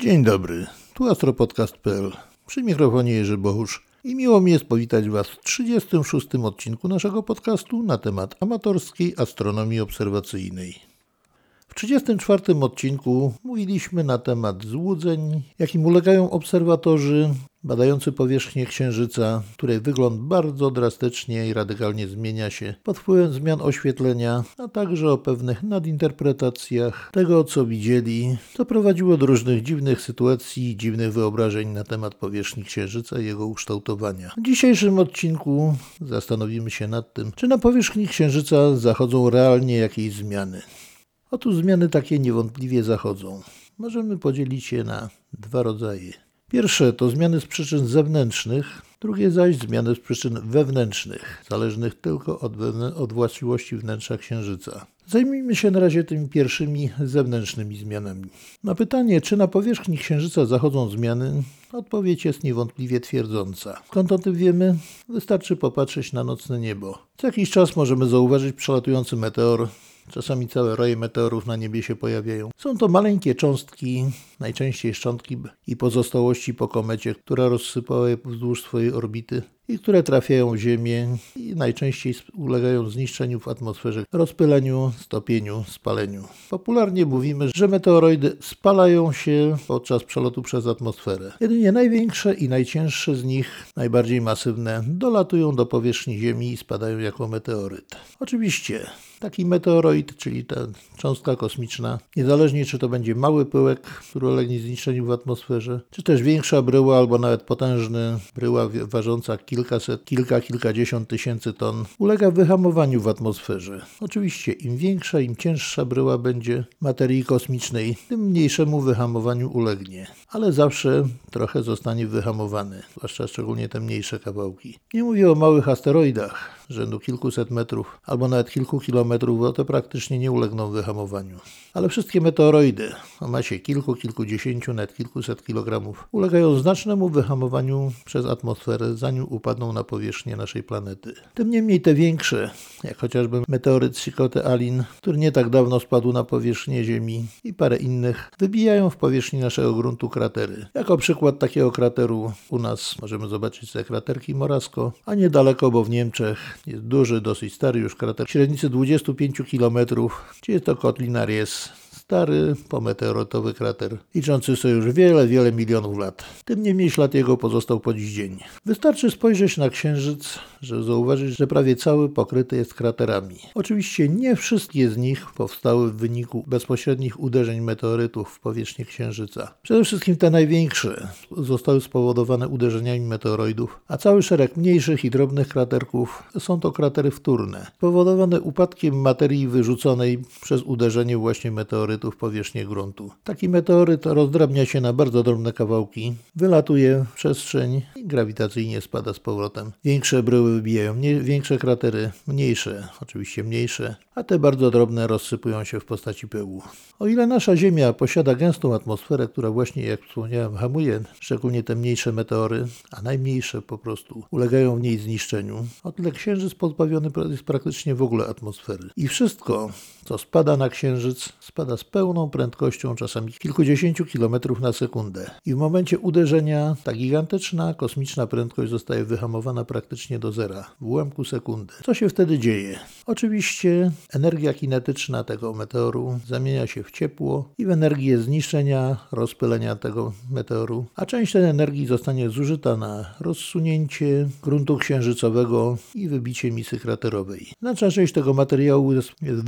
Dzień dobry, tu astropodcast.pl. Przy mikrofonie Jerzy Bohusz i miło mi jest powitać Was w 36. odcinku naszego podcastu na temat amatorskiej astronomii obserwacyjnej. W 34 odcinku mówiliśmy na temat złudzeń, jakim ulegają obserwatorzy badający powierzchnię Księżyca, której wygląd bardzo drastycznie i radykalnie zmienia się pod wpływem zmian oświetlenia, a także o pewnych nadinterpretacjach tego, co widzieli, co prowadziło do różnych dziwnych sytuacji i dziwnych wyobrażeń na temat powierzchni Księżyca i jego ukształtowania. W dzisiejszym odcinku zastanowimy się nad tym, czy na powierzchni Księżyca zachodzą realnie jakieś zmiany. Otóż zmiany takie niewątpliwie zachodzą. Możemy podzielić je na dwa rodzaje. Pierwsze to zmiany z przyczyn zewnętrznych, drugie zaś zmiany z przyczyn wewnętrznych, zależnych tylko od, od właściwości wnętrza Księżyca. Zajmijmy się na razie tymi pierwszymi zewnętrznymi zmianami. Na pytanie, czy na powierzchni Księżyca zachodzą zmiany, odpowiedź jest niewątpliwie twierdząca. Skąd o tym wiemy? Wystarczy popatrzeć na nocne niebo. Co jakiś czas możemy zauważyć przelatujący meteor, Czasami całe roje meteorów na niebie się pojawiają. Są to maleńkie cząstki, najczęściej szczątki i pozostałości po komecie, która rozsypała je wzdłuż swojej orbity i które trafiają w Ziemię i najczęściej ulegają zniszczeniu w atmosferze, rozpyleniu, stopieniu, spaleniu. Popularnie mówimy, że meteoroidy spalają się podczas przelotu przez atmosferę. Jedynie największe i najcięższe z nich, najbardziej masywne, dolatują do powierzchni Ziemi i spadają jako meteoryt. Oczywiście taki meteoroid, czyli ta cząstka kosmiczna, niezależnie czy to będzie mały pyłek, który ulegnie zniszczeniu w atmosferze, czy też większa bryła albo nawet potężny bryła ważąca kilkaset, kilka, kilkadziesiąt tysięcy ton, ulega wyhamowaniu w atmosferze. Oczywiście im większa, im cięższa bryła będzie materii kosmicznej, tym mniejszemu wyhamowaniu ulegnie. Ale zawsze trochę zostanie wyhamowany, zwłaszcza szczególnie te mniejsze kawałki. Nie mówię o małych asteroidach, rzędu kilkuset metrów albo nawet kilku kilometrów, bo to praktycznie nie ulegną wyhamowaniu. Ale wszystkie meteoroidy o masie kilku, kilkudziesięciu, nawet kilkuset kilogramów ulegają znacznemu wyhamowaniu przez atmosferę, zanim upadną na powierzchnię naszej planety. Tym niemniej te większe, jak chociażby meteoryt Sikote-Alin, który nie tak dawno spadł na powierzchnię Ziemi i parę innych, wybijają w powierzchni naszego gruntu kratery. Jako przykład takiego krateru u nas możemy zobaczyć te kraterki Morasko, a niedaleko, bo w Niemczech jest duży, dosyć stary już krater, średnicy 25 km, gdzie jest to Kotlina Ries stary, pometeorotowy krater, liczący sobie już wiele, wiele milionów lat. Tym niemniej ślad jego pozostał po dziś dzień. Wystarczy spojrzeć na Księżyc, żeby zauważyć, że prawie cały pokryty jest kraterami. Oczywiście nie wszystkie z nich powstały w wyniku bezpośrednich uderzeń meteorytów w powierzchnię Księżyca. Przede wszystkim te największe zostały spowodowane uderzeniami meteoroidów, a cały szereg mniejszych i drobnych kraterków są to kratery wtórne, spowodowane upadkiem materii wyrzuconej przez uderzenie właśnie meteorytów meteorytów powierzchnię gruntu. Taki meteoryt rozdrabnia się na bardzo drobne kawałki, wylatuje w przestrzeń i grawitacyjnie spada z powrotem. Większe bryły wybijają nie, większe kratery, mniejsze, oczywiście mniejsze, a te bardzo drobne rozsypują się w postaci pyłu. O ile nasza Ziemia posiada gęstą atmosferę, która właśnie, jak wspomniałem, hamuje szczególnie te mniejsze meteory, a najmniejsze po prostu ulegają w niej zniszczeniu, o tyle Księżyc pozbawiony jest praktycznie w ogóle atmosfery. I wszystko, co spada na Księżyc, spada z pełną prędkością, czasami kilkudziesięciu kilometrów na sekundę. I w momencie uderzenia ta gigantyczna kosmiczna prędkość zostaje wyhamowana praktycznie do zera, w ułamku sekundy. Co się wtedy dzieje? Oczywiście energia kinetyczna tego meteoru zamienia się w ciepło i w energię zniszczenia, rozpylenia tego meteoru, a część tej energii zostanie zużyta na rozsunięcie gruntu księżycowego i wybicie misy kraterowej. Znaczna część tego materiału jest, jest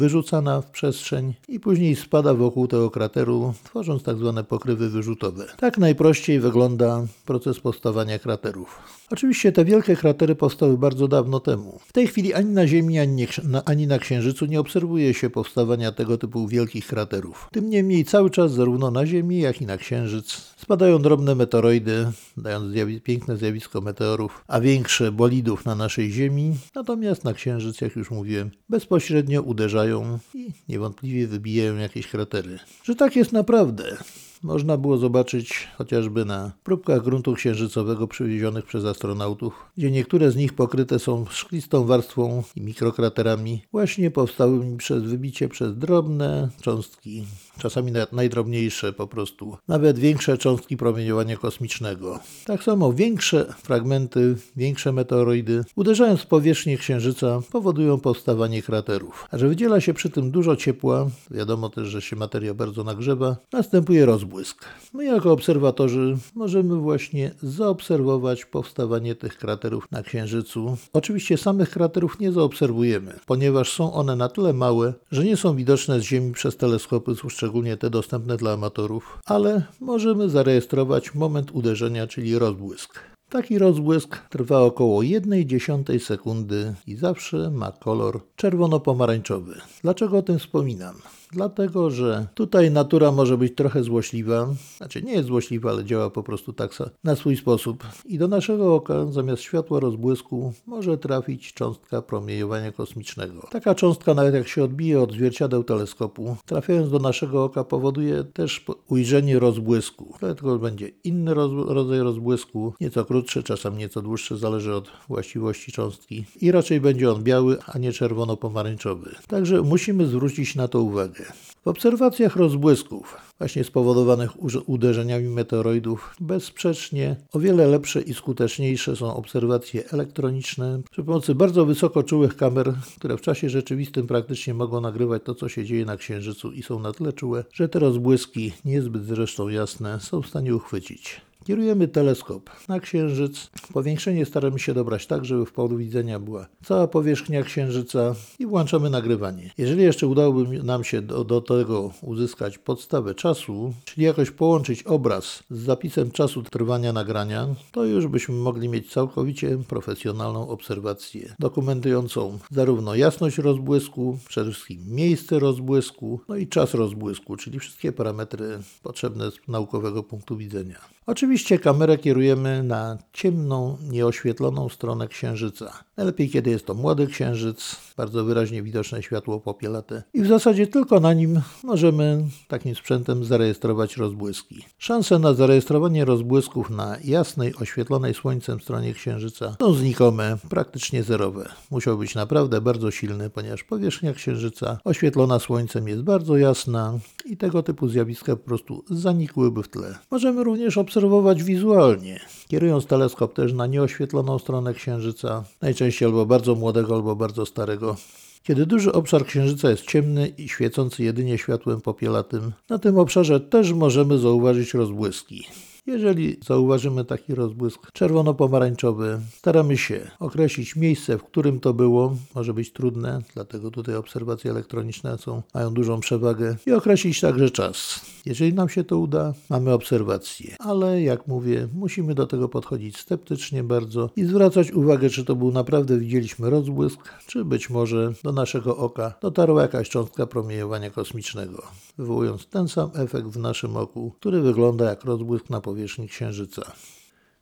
wyrzucana w przestrzeń i później spada wokół tego krateru, tworząc tak zwane pokrywy wyrzutowe. Tak najprościej wygląda proces powstawania kraterów. Oczywiście te wielkie kratery powstały bardzo dawno temu. W tej chwili ani na Ziemi, ani, ani na Księżycu nie obserwuje się powstawania tego typu wielkich kraterów. Tym niemniej cały czas zarówno na Ziemi, jak i na Księżyc spadają drobne meteoroidy, dając zjawi piękne zjawisko meteorów, a większe bolidów na naszej Ziemi, natomiast na Księżyc, jak już mówiłem, bezpośrednio uderzają i niewątpliwie wybijają jakieś kratery. Że tak jest naprawdę. Można było zobaczyć chociażby na próbkach gruntu księżycowego przywiezionych przez astronautów, gdzie niektóre z nich pokryte są szklistą warstwą i mikrokraterami, właśnie powstałymi przez wybicie przez drobne cząstki czasami nawet najdrobniejsze po prostu, nawet większe cząstki promieniowania kosmicznego. Tak samo większe fragmenty, większe meteoroidy, uderzając w powierzchnię Księżyca, powodują powstawanie kraterów. A że wydziela się przy tym dużo ciepła, wiadomo też, że się materia bardzo nagrzewa, następuje rozbłysk. My jako obserwatorzy możemy właśnie zaobserwować powstawanie tych kraterów na Księżycu. Oczywiście samych kraterów nie zaobserwujemy, ponieważ są one na tyle małe, że nie są widoczne z Ziemi przez teleskopy, szczególnie te dostępne dla amatorów, ale możemy zarejestrować moment uderzenia, czyli rozbłysk. Taki rozbłysk trwa około 1,1 sekundy i zawsze ma kolor czerwono-pomarańczowy. Dlaczego o tym wspominam? Dlatego, że tutaj natura może być trochę złośliwa, znaczy nie jest złośliwa, ale działa po prostu tak na swój sposób. I do naszego oka zamiast światła rozbłysku może trafić cząstka promieniowania kosmicznego. Taka cząstka, nawet jak się odbije od zwierciadeł teleskopu, trafiając do naszego oka, powoduje też ujrzenie rozbłysku. Dlatego będzie inny roz rodzaj rozbłysku, nieco krótszy, czasem nieco dłuższy, zależy od właściwości cząstki. I raczej będzie on biały, a nie czerwono-pomarańczowy. Także musimy zwrócić na to uwagę. W obserwacjach rozbłysków, właśnie spowodowanych uderzeniami meteoroidów, bezsprzecznie o wiele lepsze i skuteczniejsze są obserwacje elektroniczne przy pomocy bardzo wysoko czułych kamer, które w czasie rzeczywistym praktycznie mogą nagrywać to, co się dzieje na Księżycu i są na tyle czułe, że te rozbłyski, niezbyt zresztą jasne, są w stanie uchwycić. Kierujemy teleskop na Księżyc. Powiększenie staramy się dobrać tak, żeby w polu widzenia była cała powierzchnia Księżyca i włączamy nagrywanie. Jeżeli jeszcze udałoby nam się do, do tego uzyskać podstawę czasu, czyli jakoś połączyć obraz z zapisem czasu trwania nagrania, to już byśmy mogli mieć całkowicie profesjonalną obserwację, dokumentującą zarówno jasność rozbłysku, przede wszystkim miejsce rozbłysku, no i czas rozbłysku, czyli wszystkie parametry potrzebne z naukowego punktu widzenia. Oczywiście kamerę kierujemy na ciemną, nieoświetloną stronę księżyca. Najlepiej, kiedy jest to młody księżyc, bardzo wyraźnie widoczne światło popielate i w zasadzie tylko na nim możemy takim sprzętem zarejestrować rozbłyski. Szanse na zarejestrowanie rozbłysków na jasnej, oświetlonej słońcem stronie księżyca są znikome, praktycznie zerowe. Musiał być naprawdę bardzo silny, ponieważ powierzchnia księżyca oświetlona słońcem jest bardzo jasna i tego typu zjawiska po prostu zanikłyby w tle. Możemy również obserwować wizualnie, kierując teleskop też na nieoświetloną stronę księżyca, najczęściej albo bardzo młodego, albo bardzo starego. Kiedy duży obszar Księżyca jest ciemny i świecący jedynie światłem popielatym, na tym obszarze też możemy zauważyć rozbłyski. Jeżeli zauważymy taki rozbłysk czerwono-pomarańczowy, staramy się określić miejsce, w którym to było. Może być trudne, dlatego tutaj obserwacje elektroniczne są, mają dużą przewagę i określić także czas. Jeżeli nam się to uda, mamy obserwacje, ale jak mówię, musimy do tego podchodzić sceptycznie bardzo i zwracać uwagę, czy to był naprawdę widzieliśmy rozbłysk, czy być może do naszego oka dotarła jakaś cząstka promieniowania kosmicznego, wywołując ten sam efekt w naszym oku, który wygląda jak rozbłysk na powierzchni powierzchni Księżyca.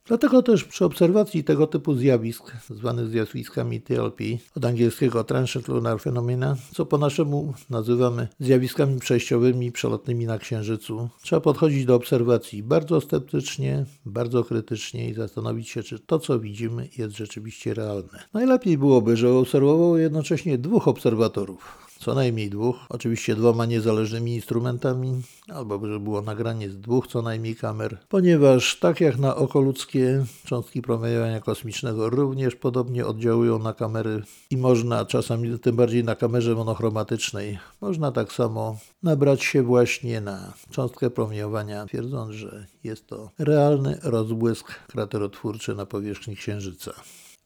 Dlatego też przy obserwacji tego typu zjawisk, zwanych zjawiskami TLP, od angielskiego Transient Lunar Phenomena, co po naszemu nazywamy zjawiskami przejściowymi przelotnymi na Księżycu, trzeba podchodzić do obserwacji bardzo sceptycznie, bardzo krytycznie i zastanowić się, czy to, co widzimy, jest rzeczywiście realne. Najlepiej byłoby, że obserwowało jednocześnie dwóch obserwatorów co najmniej dwóch, oczywiście dwoma niezależnymi instrumentami, albo żeby było nagranie z dwóch co najmniej kamer, ponieważ tak jak na oko ludzkie, cząstki promieniowania kosmicznego również podobnie oddziałują na kamery i można czasami, tym bardziej na kamerze monochromatycznej, można tak samo nabrać się właśnie na cząstkę promieniowania, twierdząc, że jest to realny rozbłysk kraterotwórczy na powierzchni Księżyca.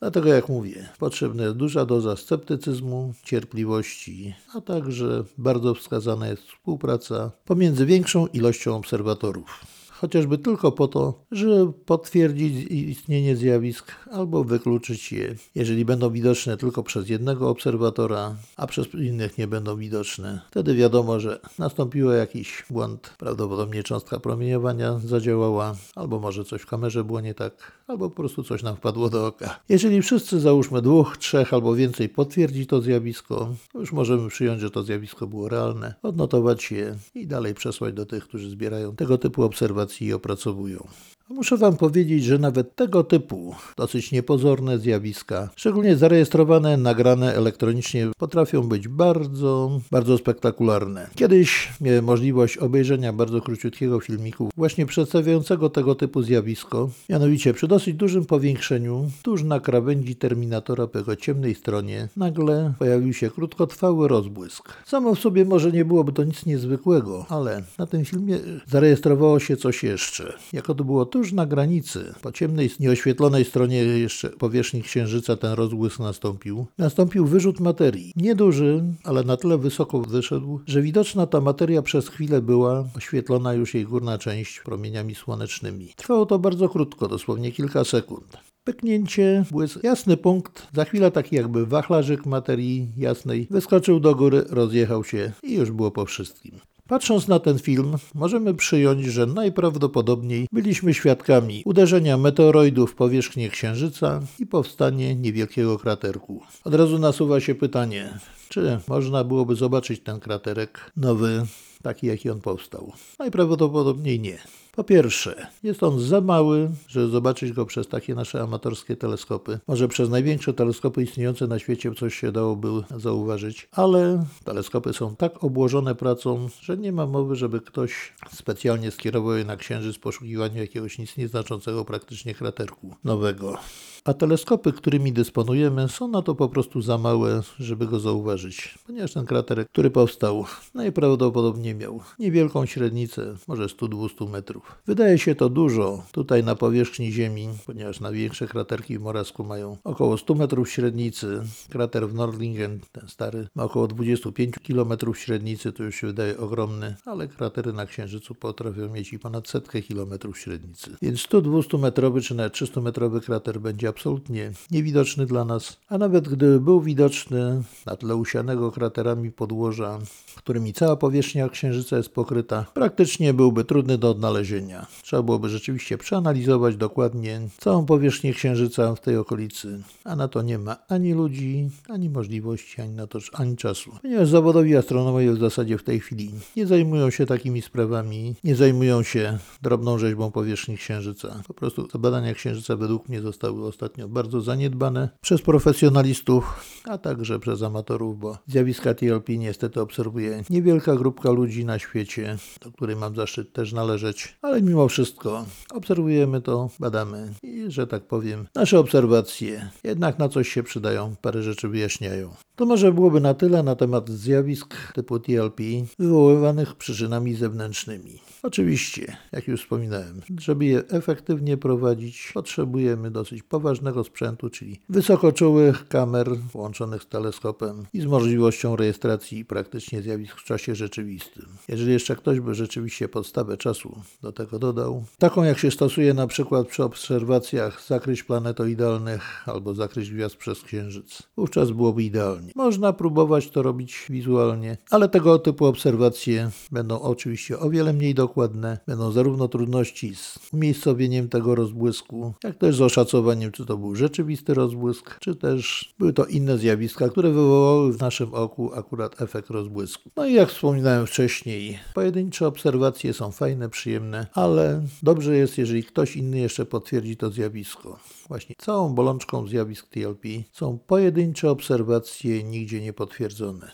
Dlatego, jak mówię, potrzebna jest duża doza sceptycyzmu, cierpliwości, a także bardzo wskazana jest współpraca pomiędzy większą ilością obserwatorów chociażby tylko po to, żeby potwierdzić istnienie zjawisk albo wykluczyć je, jeżeli będą widoczne tylko przez jednego obserwatora, a przez innych nie będą widoczne. Wtedy wiadomo, że nastąpił jakiś błąd, prawdopodobnie cząstka promieniowania zadziałała, albo może coś w kamerze było nie tak, albo po prostu coś nam wpadło do oka. Jeżeli wszyscy, załóżmy dwóch, trzech albo więcej potwierdzi to zjawisko, to już możemy przyjąć, że to zjawisko było realne, odnotować je i dalej przesłać do tych, którzy zbierają tego typu obserwacje i opracowują. Muszę Wam powiedzieć, że nawet tego typu dosyć niepozorne zjawiska, szczególnie zarejestrowane, nagrane elektronicznie, potrafią być bardzo, bardzo spektakularne. Kiedyś miałem możliwość obejrzenia bardzo króciutkiego filmiku, właśnie przedstawiającego tego typu zjawisko. Mianowicie przy dosyć dużym powiększeniu, tuż na krawędzi terminatora po jego ciemnej stronie, nagle pojawił się krótkotrwały rozbłysk. Samo w sobie może nie byłoby to nic niezwykłego, ale na tym filmie zarejestrowało się coś jeszcze. Jako to było tuż na granicy, po ciemnej, nieoświetlonej stronie jeszcze powierzchni Księżyca ten rozbłysk nastąpił. Nastąpił wyrzut materii. Nieduży, ale na tyle wysoko wyszedł, że widoczna ta materia przez chwilę była oświetlona już jej górna część promieniami słonecznymi. Trwało to bardzo krótko, dosłownie kilka sekund. Pyknięcie, błysk, jasny punkt, za chwilę taki jakby wachlarzyk materii jasnej wyskoczył do góry, rozjechał się i już było po wszystkim. Patrząc na ten film, możemy przyjąć, że najprawdopodobniej byliśmy świadkami uderzenia meteoroidów w powierzchnię Księżyca i powstanie niewielkiego kraterku. Od razu nasuwa się pytanie, czy można byłoby zobaczyć ten kraterek nowy, taki jaki on powstał? Najprawdopodobniej nie. Po pierwsze, jest on za mały, żeby zobaczyć go przez takie nasze amatorskie teleskopy. Może przez największe teleskopy istniejące na świecie coś się dałoby zauważyć, ale teleskopy są tak obłożone pracą, że nie ma mowy, żeby ktoś specjalnie skierował je na Księżyc w poszukiwaniu jakiegoś nic nieznaczącego praktycznie kraterku nowego. A teleskopy, którymi dysponujemy, są na to po prostu za małe, żeby go zauważyć, ponieważ ten kraterek, który powstał, najprawdopodobniej miał niewielką średnicę, może 100-200 metrów. Wydaje się to dużo tutaj na powierzchni Ziemi, ponieważ największe kraterki w Morasku mają około 100 metrów średnicy. Krater w Nordlingen, ten stary, ma około 25 km średnicy, to już się wydaje ogromny, ale kratery na Księżycu potrafią mieć i ponad setkę kilometrów średnicy. Więc 100-200 metrowy czy nawet 300 metrowy krater będzie absolutnie niewidoczny dla nas, a nawet gdyby był widoczny na tle usianego kraterami podłoża, którymi cała powierzchnia Księżyca jest pokryta, praktycznie byłby trudny do odnalezienia. Trzeba byłoby rzeczywiście przeanalizować dokładnie całą powierzchnię Księżyca w tej okolicy, a na to nie ma ani ludzi, ani możliwości, ani na to ani czasu. Ponieważ zawodowi astronomowie w zasadzie w tej chwili nie zajmują się takimi sprawami, nie zajmują się drobną rzeźbą powierzchni Księżyca. Po prostu badania Księżyca według mnie zostały ostatnio bardzo zaniedbane przez profesjonalistów, a także przez amatorów, bo zjawiska TLP niestety obserwuje niewielka grupka ludzi na świecie, do której mam zaszczyt też należeć, ale mimo wszystko obserwujemy to, badamy i, że tak powiem, nasze obserwacje jednak na coś się przydają, parę rzeczy wyjaśniają. To może byłoby na tyle na temat zjawisk typu TLP wywoływanych przyczynami zewnętrznymi. Oczywiście, jak już wspominałem, żeby je efektywnie prowadzić, potrzebujemy dosyć poważnego sprzętu, czyli wysokoczułych kamer połączonych z teleskopem i z możliwością rejestracji praktycznie zjawisk w czasie rzeczywistym. Jeżeli jeszcze ktoś by rzeczywiście podstawę czasu do tego dodał, taką jak się stosuje na przykład przy obserwacjach zakryć planetoidalnych albo zakryć gwiazd przez Księżyc, wówczas byłoby idealnie. Można próbować to robić wizualnie, ale tego typu obserwacje będą oczywiście o wiele mniej dokładne, będą zarówno trudności z umiejscowieniem tego rozbłysku, jak też z oszacowaniem, czy to był rzeczywisty rozbłysk, czy też były to inne zjawiska, które wywołały w naszym oku akurat efekt rozbłysku. No i jak wspominałem wcześniej, pojedyncze obserwacje są fajne, przyjemne, ale dobrze jest, jeżeli ktoś inny jeszcze potwierdzi to zjawisko. Właśnie całą bolączką zjawisk TLP są pojedyncze obserwacje nigdzie nie potwierdzone.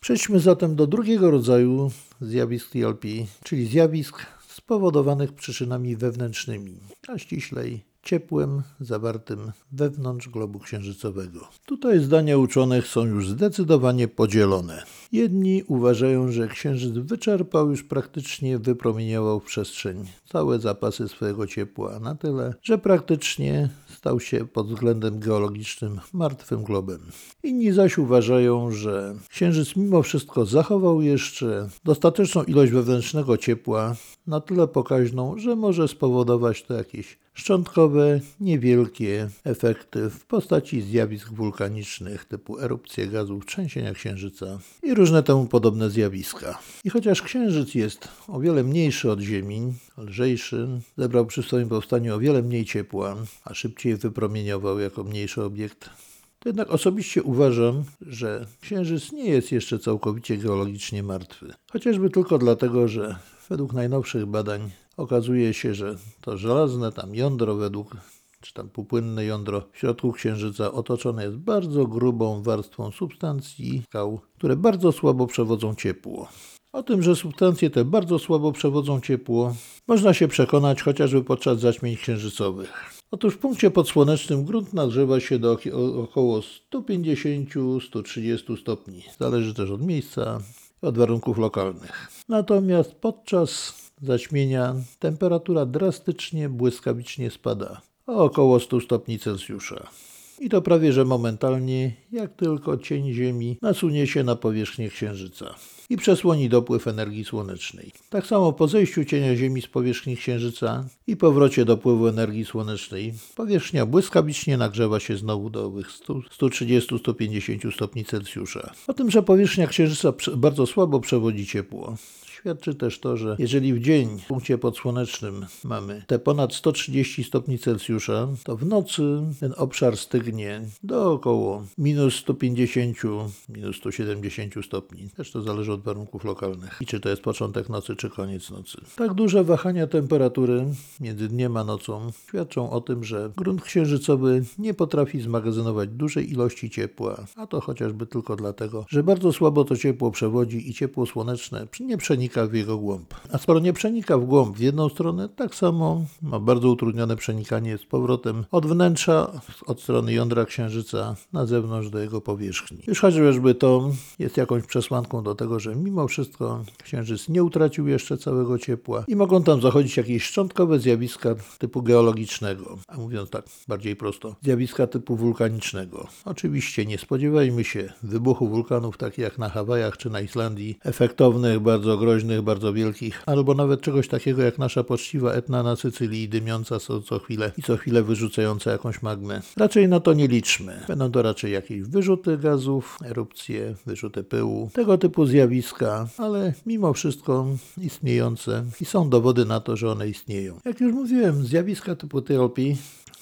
Przejdźmy zatem do drugiego rodzaju zjawisk TLP, czyli zjawisk spowodowanych przyczynami wewnętrznymi, a ściślej ciepłem zawartym wewnątrz globu księżycowego. Tutaj zdania uczonych są już zdecydowanie podzielone. Jedni uważają, że księżyc wyczerpał już praktycznie, wypromieniował przestrzeń całe zapasy swojego ciepła na tyle, że praktycznie stał się pod względem geologicznym martwym globem. Inni zaś uważają, że księżyc mimo wszystko zachował jeszcze dostateczną ilość wewnętrznego ciepła, na tyle pokaźną, że może spowodować to jakieś szczątkowe, niewielkie efekty w postaci zjawisk wulkanicznych typu erupcje gazów, trzęsienia księżyca i różne temu podobne zjawiska. I chociaż księżyc jest o wiele mniejszy od Ziemi, lżejszy, zebrał przy swoim powstaniu o wiele mniej ciepła, a szybciej wypromieniował jako mniejszy obiekt, to jednak osobiście uważam, że Księżyc nie jest jeszcze całkowicie geologicznie martwy. Chociażby tylko dlatego, że według najnowszych badań okazuje się, że to żelazne tam jądro według czy tam półpłynne jądro w środku Księżyca otoczone jest bardzo grubą warstwą substancji skał, które bardzo słabo przewodzą ciepło. O tym, że substancje te bardzo słabo przewodzą ciepło, można się przekonać chociażby podczas zaćmień księżycowych. Otóż w punkcie podsłonecznym grunt nagrzewa się do około 150-130 stopni. Zależy też od miejsca, od warunków lokalnych. Natomiast podczas zaćmienia temperatura drastycznie, błyskawicznie spada o około 100 stopni Celsjusza. I to prawie że momentalnie, jak tylko cień Ziemi nasunie się na powierzchnię Księżyca i przesłoni dopływ energii słonecznej. Tak samo po zejściu cienia Ziemi z powierzchni Księżyca i powrocie dopływu energii słonecznej, powierzchnia błyskawicznie nagrzewa się znowu do owych 130-150 stopni Celsjusza. O tym, że powierzchnia Księżyca bardzo słabo przewodzi ciepło, Świadczy też to, że jeżeli w dzień w punkcie podsłonecznym mamy te ponad 130 stopni Celsjusza, to w nocy ten obszar stygnie do około minus 150, minus 170 stopni. Też to zależy od warunków lokalnych. I czy to jest początek nocy, czy koniec nocy. Tak duże wahania temperatury między dniem a nocą świadczą o tym, że grunt księżycowy nie potrafi zmagazynować dużej ilości ciepła, a to chociażby tylko dlatego, że bardzo słabo to ciepło przewodzi i ciepło słoneczne nie przenika przenika w jego głąb. A skoro nie przenika w głąb w jedną stronę, tak samo ma bardzo utrudnione przenikanie z powrotem od wnętrza, od strony jądra Księżyca na zewnątrz do jego powierzchni. Już chociażby to jest jakąś przesłanką do tego, że mimo wszystko Księżyc nie utracił jeszcze całego ciepła i mogą tam zachodzić jakieś szczątkowe zjawiska typu geologicznego, a mówiąc tak bardziej prosto, zjawiska typu wulkanicznego. Oczywiście nie spodziewajmy się wybuchu wulkanów takich jak na Hawajach czy na Islandii, efektownych, bardzo groźnych, groźnych, bardzo wielkich, albo nawet czegoś takiego jak nasza poczciwa Etna na Sycylii, dymiąca co, co chwilę i co chwilę wyrzucająca jakąś magmę. Raczej na to nie liczmy. Będą to raczej jakieś wyrzuty gazów, erupcje, wyrzuty pyłu, tego typu zjawiska, ale mimo wszystko istniejące i są dowody na to, że one istnieją. Jak już mówiłem, zjawiska typu TLP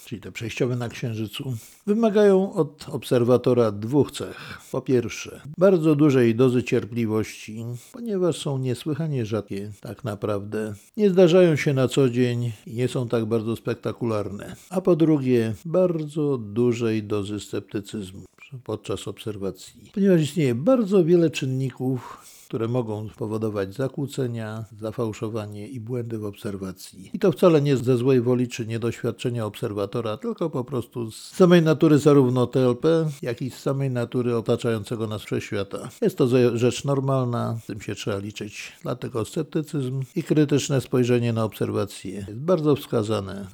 czyli te przejściowe na Księżycu, wymagają od obserwatora dwóch cech. Po pierwsze, bardzo dużej dozy cierpliwości, ponieważ są niesłychanie rzadkie tak naprawdę. Nie zdarzają się na co dzień i nie są tak bardzo spektakularne. A po drugie, bardzo dużej dozy sceptycyzmu podczas obserwacji, ponieważ istnieje bardzo wiele czynników, które mogą spowodować zakłócenia, zafałszowanie i błędy w obserwacji. I to wcale nie ze złej woli czy niedoświadczenia obserwatora, tylko po prostu z samej natury zarówno TLP, jak i z samej natury otaczającego nas wszechświata. Jest to rzecz normalna, z tym się trzeba liczyć. Dlatego sceptycyzm i krytyczne spojrzenie na obserwacje jest bardzo wskazane,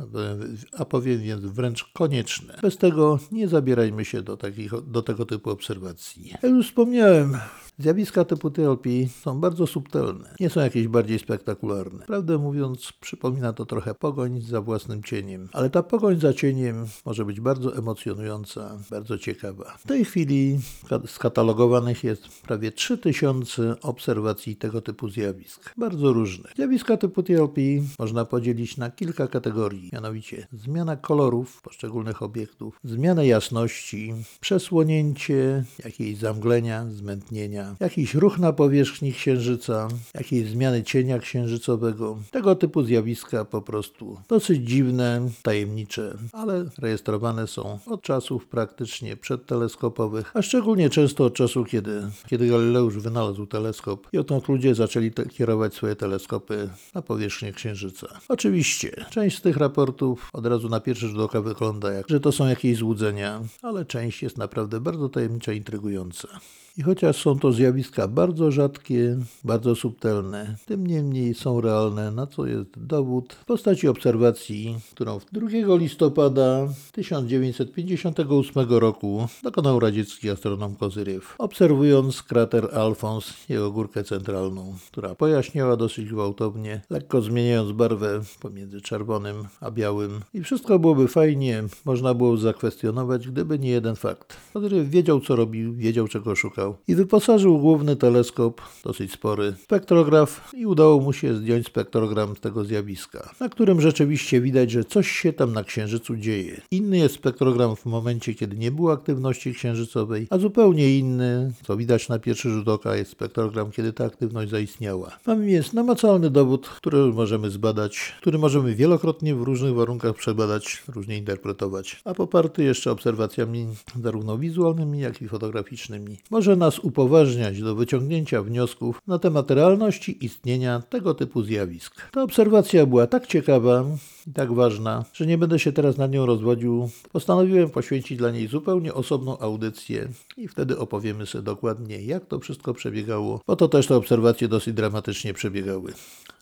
a powiem więc wręcz konieczne. Bez tego nie zabierajmy się do, takich, do tego typu obserwacji. Jak już wspomniałem, Zjawiska typu TLP są bardzo subtelne, nie są jakieś bardziej spektakularne. Prawdę mówiąc, przypomina to trochę pogoń za własnym cieniem, ale ta pogoń za cieniem może być bardzo emocjonująca, bardzo ciekawa. W tej chwili skatalogowanych jest prawie 3000 obserwacji tego typu zjawisk, bardzo różnych. Zjawiska typu TLP można podzielić na kilka kategorii, mianowicie zmiana kolorów poszczególnych obiektów, zmiana jasności, przesłonięcie, jakieś zamglenia, zmętnienia, jakiś ruch na powierzchni Księżyca, jakieś zmiany cienia księżycowego. Tego typu zjawiska po prostu dosyć dziwne, tajemnicze, ale rejestrowane są od czasów praktycznie przedteleskopowych, a szczególnie często od czasu, kiedy, kiedy Galileusz wynalazł teleskop i odtąd ludzie zaczęli kierować swoje teleskopy na powierzchnię Księżyca. Oczywiście, część z tych raportów od razu na pierwszy rzut oka wygląda jak, że to są jakieś złudzenia, ale część jest naprawdę bardzo tajemnicza i intrygująca. I chociaż są to zjawiska bardzo rzadkie, bardzo subtelne, tym niemniej są realne, na co jest dowód w postaci obserwacji, którą 2 listopada 1958 roku dokonał radziecki astronom Kozyriew, obserwując krater Alfons, jego górkę centralną, która pojaśniała dosyć gwałtownie, lekko zmieniając barwę pomiędzy czerwonym a białym. I wszystko byłoby fajnie, można było zakwestionować, gdyby nie jeden fakt. Kozyriew wiedział, co robił, wiedział, czego szukał i wyposażył główny teleskop, dosyć spory, spektrograf i udało mu się zdjąć spektrogram tego zjawiska, na którym rzeczywiście widać, że coś się tam na Księżycu dzieje. Inny jest spektrogram w momencie, kiedy nie było aktywności księżycowej, a zupełnie inny, co widać na pierwszy rzut oka, jest spektrogram, kiedy ta aktywność zaistniała. Mamy więc namacalny dowód, który możemy zbadać, który możemy wielokrotnie w różnych warunkach przebadać, różnie interpretować, a poparty jeszcze obserwacjami zarówno wizualnymi, jak i fotograficznymi. Może nas upoważniać do wyciągnięcia wniosków na temat realności istnienia tego typu zjawisk. Ta obserwacja była tak ciekawa, i tak ważna, że nie będę się teraz nad nią rozwodził. Postanowiłem poświęcić dla niej zupełnie osobną audycję i wtedy opowiemy sobie dokładnie, jak to wszystko przebiegało, bo to też te obserwacje dosyć dramatycznie przebiegały,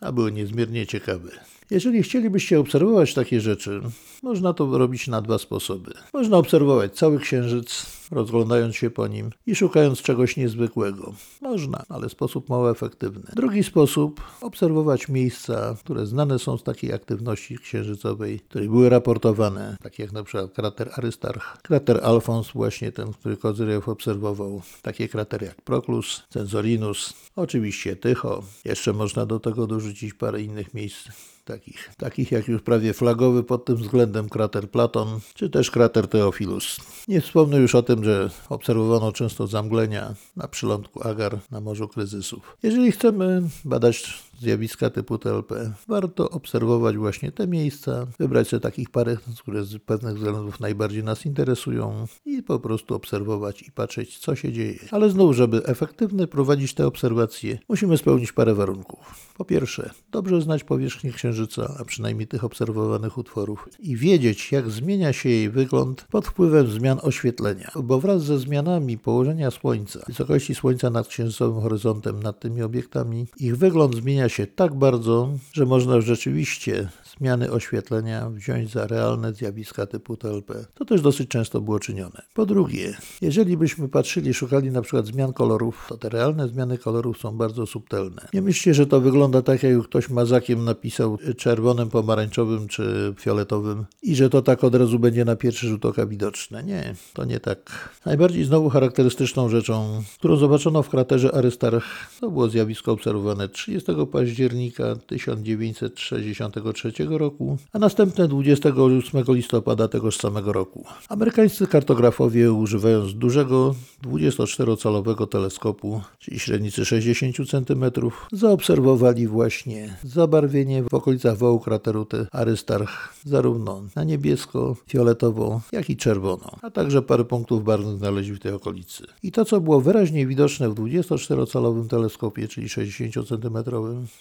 a były niezmiernie ciekawe. Jeżeli chcielibyście obserwować takie rzeczy, można to robić na dwa sposoby. Można obserwować cały księżyc, rozglądając się po nim i szukając czegoś niezwykłego. Można, ale w sposób mało efektywny. Drugi sposób obserwować miejsca, które znane są z takiej aktywności księżycowej, które były raportowane, takie jak na przykład krater Arystarch, krater Alfons, właśnie ten, który Kozyrew obserwował, takie kratery jak Proklus, Censorinus, oczywiście Tycho. Jeszcze można do tego dorzucić parę innych miejsc takich, takich jak już prawie flagowy pod tym względem krater Platon, czy też krater Teofilus. Nie wspomnę już o tym, że obserwowano często zamglenia na przylądku Agar na Morzu Kryzysów. Jeżeli chcemy badać zjawiska typu TLP, warto obserwować właśnie te miejsca, wybrać sobie takich parę, które z pewnych względów najbardziej nas interesują i po prostu obserwować i patrzeć, co się dzieje. Ale znów, żeby efektywnie prowadzić te obserwacje, musimy spełnić parę warunków. Po pierwsze, dobrze znać powierzchnię Księżyca, a przynajmniej tych obserwowanych utworów, i wiedzieć, jak zmienia się jej wygląd pod wpływem zmian oświetlenia, bo wraz ze zmianami położenia Słońca, wysokości Słońca nad księżycowym horyzontem, nad tymi obiektami, ich wygląd zmienia się tak bardzo, że można rzeczywiście zmiany oświetlenia wziąć za realne zjawiska typu TLP. To też dosyć często było czynione. Po drugie, jeżeli byśmy patrzyli, szukali na przykład zmian kolorów, to te realne zmiany kolorów są bardzo subtelne. Nie myślcie, że to wygląda tak, jak ktoś mazakiem napisał czerwonym, pomarańczowym czy fioletowym i że to tak od razu będzie na pierwszy rzut oka widoczne. Nie, to nie tak. Najbardziej znowu charakterystyczną rzeczą, którą zobaczono w kraterze Arystarch, to było zjawisko obserwowane 30 października 1963 roku, a następne 28 listopada tegoż samego roku. Amerykańscy kartografowie używając dużego 24-calowego teleskopu, czyli średnicy 60 cm, zaobserwowali właśnie zabarwienie w okolicach wołu krateru Arystarch zarówno na niebiesko, fioletowo, jak i czerwono, a także parę punktów barwnych znaleźli w tej okolicy. I to, co było wyraźnie widoczne w 24-calowym teleskopie, czyli 60 cm,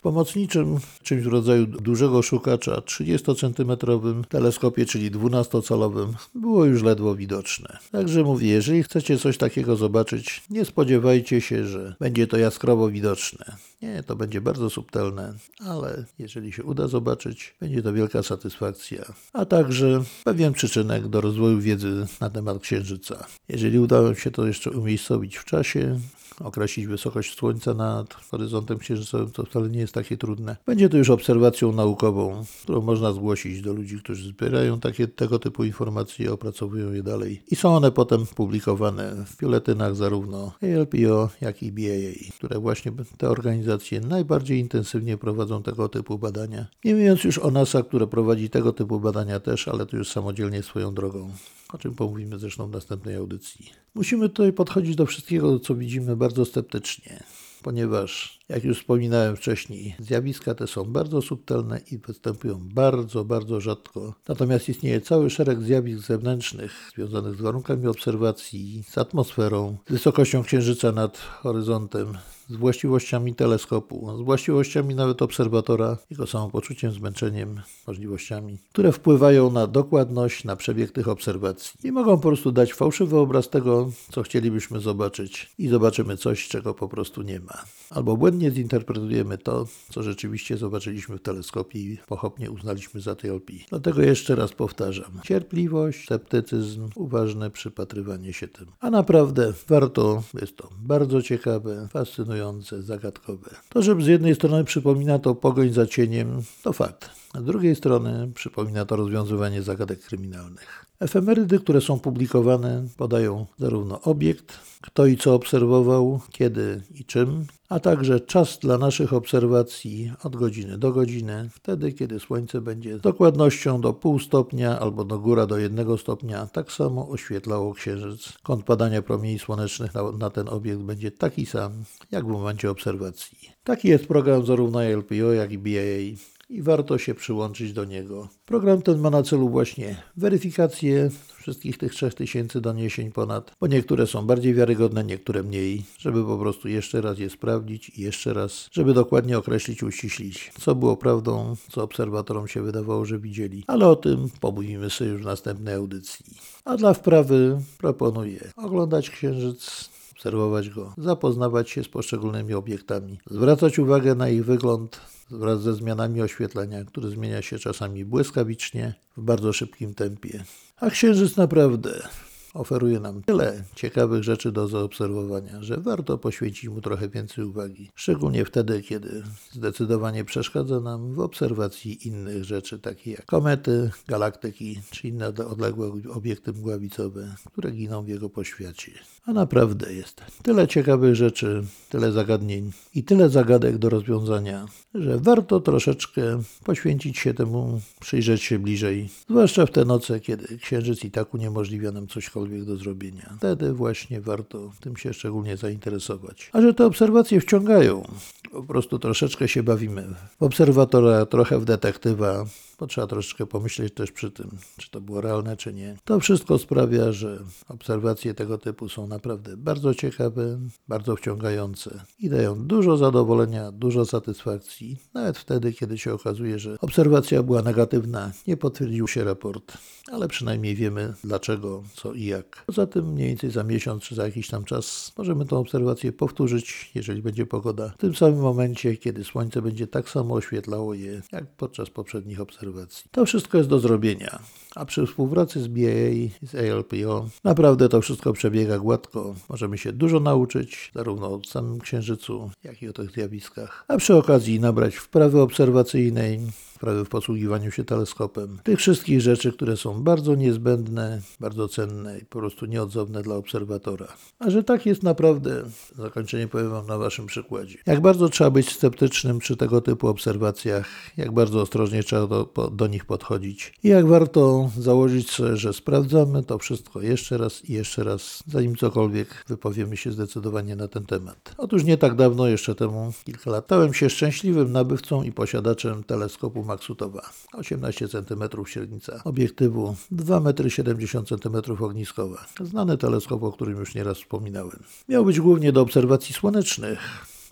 pomocniczym czymś w rodzaju dużego szukacza 30-centymetrowym teleskopie, czyli 12-calowym, było już ledwo widoczne. Także mówię, jeżeli chcecie coś takiego zobaczyć, nie spodziewajcie się, że będzie to jaskrawo widoczne. Nie, to będzie bardzo subtelne, ale jeżeli się uda zobaczyć, będzie to wielka satysfakcja, a także pewien przyczynek do rozwoju wiedzy na temat Księżyca. Jeżeli udało się to jeszcze umiejscowić w czasie, określić wysokość Słońca nad horyzontem księżycowym, to wcale nie jest takie trudne. Będzie to już obserwacją naukową, którą można zgłosić do ludzi, którzy zbierają takie, tego typu informacje i opracowują je dalej. I są one potem publikowane w biuletynach zarówno ALPO, jak i BAA, które właśnie te organizacje najbardziej intensywnie prowadzą tego typu badania. Nie mówiąc już o NASA, które prowadzi tego typu badania też, ale to już samodzielnie swoją drogą o czym pomówimy zresztą w następnej audycji. Musimy tutaj podchodzić do wszystkiego, co widzimy, bardzo sceptycznie, ponieważ, jak już wspominałem wcześniej, zjawiska te są bardzo subtelne i występują bardzo, bardzo rzadko. Natomiast istnieje cały szereg zjawisk zewnętrznych związanych z warunkami obserwacji, z atmosferą, z wysokością księżyca nad horyzontem, z właściwościami teleskopu, z właściwościami nawet obserwatora, jego samopoczuciem, zmęczeniem, możliwościami, które wpływają na dokładność, na przebieg tych obserwacji i mogą po prostu dać fałszywy obraz tego, co chcielibyśmy zobaczyć i zobaczymy coś, czego po prostu nie ma. Albo błędnie zinterpretujemy to, co rzeczywiście zobaczyliśmy w teleskopie i pochopnie uznaliśmy za TLP. Dlatego jeszcze raz powtarzam. Cierpliwość, sceptycyzm, uważne przypatrywanie się tym. A naprawdę warto, jest to bardzo ciekawe, fascynujące, zagadkowe. To, że z jednej strony przypomina to pogoń za cieniem, to fakt. Z drugiej strony przypomina to rozwiązywanie zagadek kryminalnych. Efemerydy, które są publikowane, podają zarówno obiekt, kto i co obserwował, kiedy i czym, a także czas dla naszych obserwacji od godziny do godziny, wtedy kiedy Słońce będzie z dokładnością do pół stopnia albo do góra do jednego stopnia tak samo oświetlało Księżyc. Kąt padania promieni słonecznych na, na ten obiekt będzie taki sam, jak w momencie obserwacji. Taki jest program zarówno LPO, jak i BAA i warto się przyłączyć do niego. Program ten ma na celu właśnie weryfikację wszystkich tych 3000 doniesień ponad, bo niektóre są bardziej wiarygodne, niektóre mniej, żeby po prostu jeszcze raz je sprawdzić i jeszcze raz, żeby dokładnie określić, uściślić, co było prawdą, co obserwatorom się wydawało, że widzieli. Ale o tym pomówimy sobie już w następnej audycji. A dla wprawy proponuję oglądać księżyc obserwować go, zapoznawać się z poszczególnymi obiektami, zwracać uwagę na ich wygląd wraz ze zmianami oświetlenia, który zmienia się czasami błyskawicznie w bardzo szybkim tempie. A księżyc naprawdę oferuje nam tyle ciekawych rzeczy do zaobserwowania, że warto poświęcić mu trochę więcej uwagi. Szczególnie wtedy, kiedy zdecydowanie przeszkadza nam w obserwacji innych rzeczy, takich jak komety, galaktyki czy inne odległe obiekty mgławicowe, które giną w jego poświacie. A naprawdę jest tyle ciekawych rzeczy, tyle zagadnień i tyle zagadek do rozwiązania, że warto troszeczkę poświęcić się temu, przyjrzeć się bliżej, zwłaszcza w te noce, kiedy księżyc i tak uniemożliwia nam cośkolwiek do zrobienia. Wtedy właśnie warto tym się szczególnie zainteresować. A że te obserwacje wciągają, po prostu troszeczkę się bawimy. W obserwatora, trochę w detektywa, bo trzeba troszeczkę pomyśleć też przy tym, czy to było realne, czy nie. To wszystko sprawia, że obserwacje tego typu są naprawdę bardzo ciekawe, bardzo wciągające i dają dużo zadowolenia, dużo satysfakcji, nawet wtedy, kiedy się okazuje, że obserwacja była negatywna, nie potwierdził się raport, ale przynajmniej wiemy dlaczego, co i jak. Poza tym mniej więcej za miesiąc czy za jakiś tam czas możemy tą obserwację powtórzyć, jeżeli będzie pogoda, w tym samym momencie, kiedy słońce będzie tak samo oświetlało je, jak podczas poprzednich obserwacji obserwacji. To wszystko jest do zrobienia, a przy współpracy z BAA i z ALPO naprawdę to wszystko przebiega gładko. Możemy się dużo nauczyć, zarówno o samym Księżycu, jak i o tych zjawiskach, a przy okazji nabrać wprawy obserwacyjnej, wprawy w posługiwaniu się teleskopem. Tych wszystkich rzeczy, które są bardzo niezbędne, bardzo cenne i po prostu nieodzowne dla obserwatora. A że tak jest naprawdę, zakończenie powiem Wam na Waszym przykładzie. Jak bardzo trzeba być sceptycznym przy tego typu obserwacjach, jak bardzo ostrożnie trzeba do, do nich podchodzić i jak warto założyć sobie, że sprawdzamy to wszystko jeszcze raz i jeszcze raz, zanim cokolwiek wypowiemy się zdecydowanie na ten temat. Otóż nie tak dawno, jeszcze temu kilka lat, stałem się szczęśliwym nabywcą i posiadaczem teleskopu Maxutowa. 18 cm średnica obiektywu, 2,70 m ogniskowa. Znany teleskop, o którym już nieraz wspominałem. Miał być głównie do obserwacji słonecznych,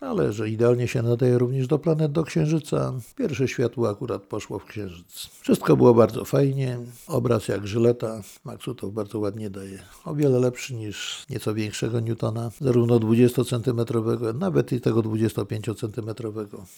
ale że idealnie się nadaje również do planet do Księżyca. Pierwsze światło akurat poszło w Księżyc. Wszystko było bardzo fajnie, obraz jak żyleta, Maxutow bardzo ładnie daje. O wiele lepszy niż nieco większego Newtona, zarówno 20 cm, nawet i tego 25 cm.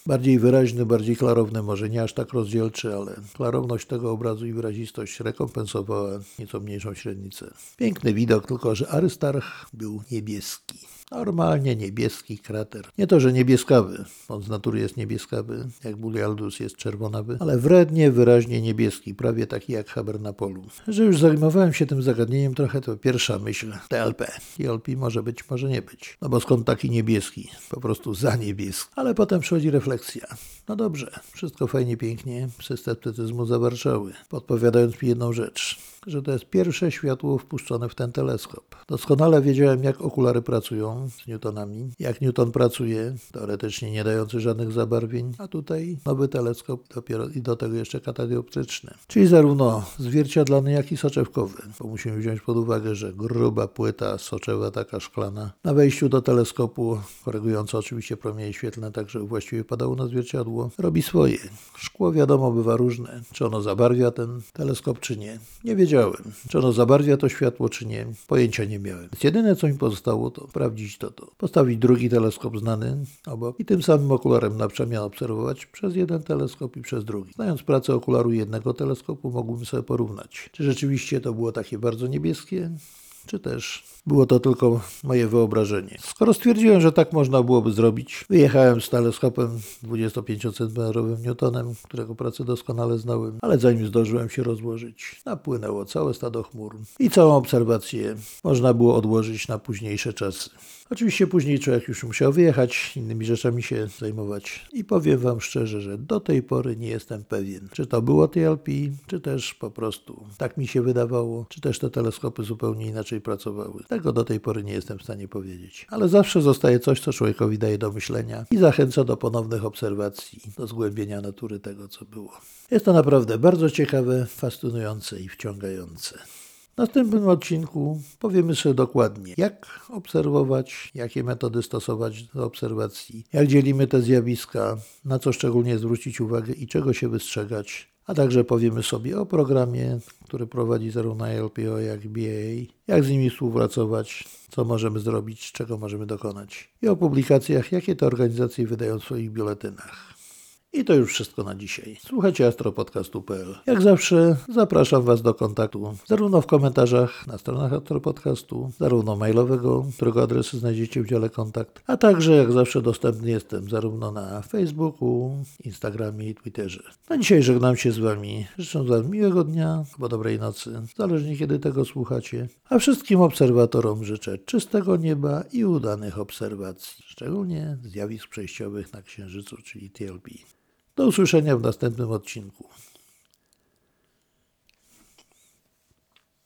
Bardziej wyraźny, bardziej klarowny, może nie aż tak rozdzielczy, ale klarowność tego obrazu i wyrazistość rekompensowała nieco mniejszą średnicę. Piękny widok, tylko że Arystarch był niebieski. Normalnie niebieski krater. Nie to, że niebieskawy, on z natury jest niebieskawy, jak Bulialdus jest czerwonawy, ale wrednie, wyraźnie niebieski, prawie taki jak Haber na polu. Że już zajmowałem się tym zagadnieniem trochę, to pierwsza myśl, TLP. TLP może być, może nie być. No bo skąd taki niebieski? Po prostu za niebieski. Ale potem przychodzi refleksja. No dobrze, wszystko fajnie, pięknie, sceptycyzmu zawarczały, podpowiadając mi jedną rzecz że to jest pierwsze światło wpuszczone w ten teleskop. Doskonale wiedziałem, jak okulary pracują z Newtonami, jak Newton pracuje, teoretycznie nie dający żadnych zabarwień, a tutaj nowy teleskop dopiero i do tego jeszcze katadioptryczny. Czyli zarówno zwierciadlany, jak i soczewkowy, bo musimy wziąć pod uwagę, że gruba płyta soczewa, taka szklana, na wejściu do teleskopu, korygująca oczywiście promienie świetlne, tak żeby właściwie padało na zwierciadło, robi swoje. Szkło wiadomo bywa różne, czy ono zabarwia ten teleskop, czy nie. Nie wiedziałem wiedziałem, czy ono zabarwia to światło, czy nie. Pojęcia nie miałem. Więc jedyne, co mi pozostało, to sprawdzić to, to. Postawić drugi teleskop znany obok i tym samym okularem na przemian obserwować przez jeden teleskop i przez drugi. Znając pracę okularu jednego teleskopu, mogłem sobie porównać, czy rzeczywiście to było takie bardzo niebieskie, czy też było to tylko moje wyobrażenie. Skoro stwierdziłem, że tak można byłoby zrobić, wyjechałem z teleskopem 25-centymetrowym Newtonem, którego pracę doskonale znałem, ale zanim zdążyłem się rozłożyć, napłynęło całe stado chmur i całą obserwację można było odłożyć na późniejsze czasy. Oczywiście później człowiek już musiał wyjechać, innymi rzeczami się zajmować i powiem Wam szczerze, że do tej pory nie jestem pewien, czy to było TLP, czy też po prostu tak mi się wydawało, czy też te teleskopy zupełnie inaczej pracowały. Tego do tej pory nie jestem w stanie powiedzieć. Ale zawsze zostaje coś, co człowiekowi daje do myślenia i zachęca do ponownych obserwacji, do zgłębienia natury tego, co było. Jest to naprawdę bardzo ciekawe, fascynujące i wciągające. Następnym odcinku powiemy sobie dokładnie, jak obserwować, jakie metody stosować do obserwacji, jak dzielimy te zjawiska, na co szczególnie zwrócić uwagę i czego się wystrzegać. A także powiemy sobie o programie, który prowadzi zarówno LPO, jak i BAA, jak z nimi współpracować, co możemy zrobić, czego możemy dokonać i o publikacjach, jakie te organizacje wydają w swoich biuletynach. I to już wszystko na dzisiaj. Słuchajcie astropodcastu.pl. Jak zawsze zapraszam Was do kontaktu zarówno w komentarzach na stronach Astropodcastu, zarówno mailowego, którego adresy znajdziecie w dziale kontakt, a także jak zawsze dostępny jestem zarówno na Facebooku, Instagramie i Twitterze. Na dzisiaj żegnam się z Wami. Życzę Wam miłego dnia albo dobrej nocy, zależnie kiedy tego słuchacie. A wszystkim obserwatorom życzę czystego nieba i udanych obserwacji, szczególnie zjawisk przejściowych na Księżycu, czyli TLP. Do usłyszenia w następnym odcinku.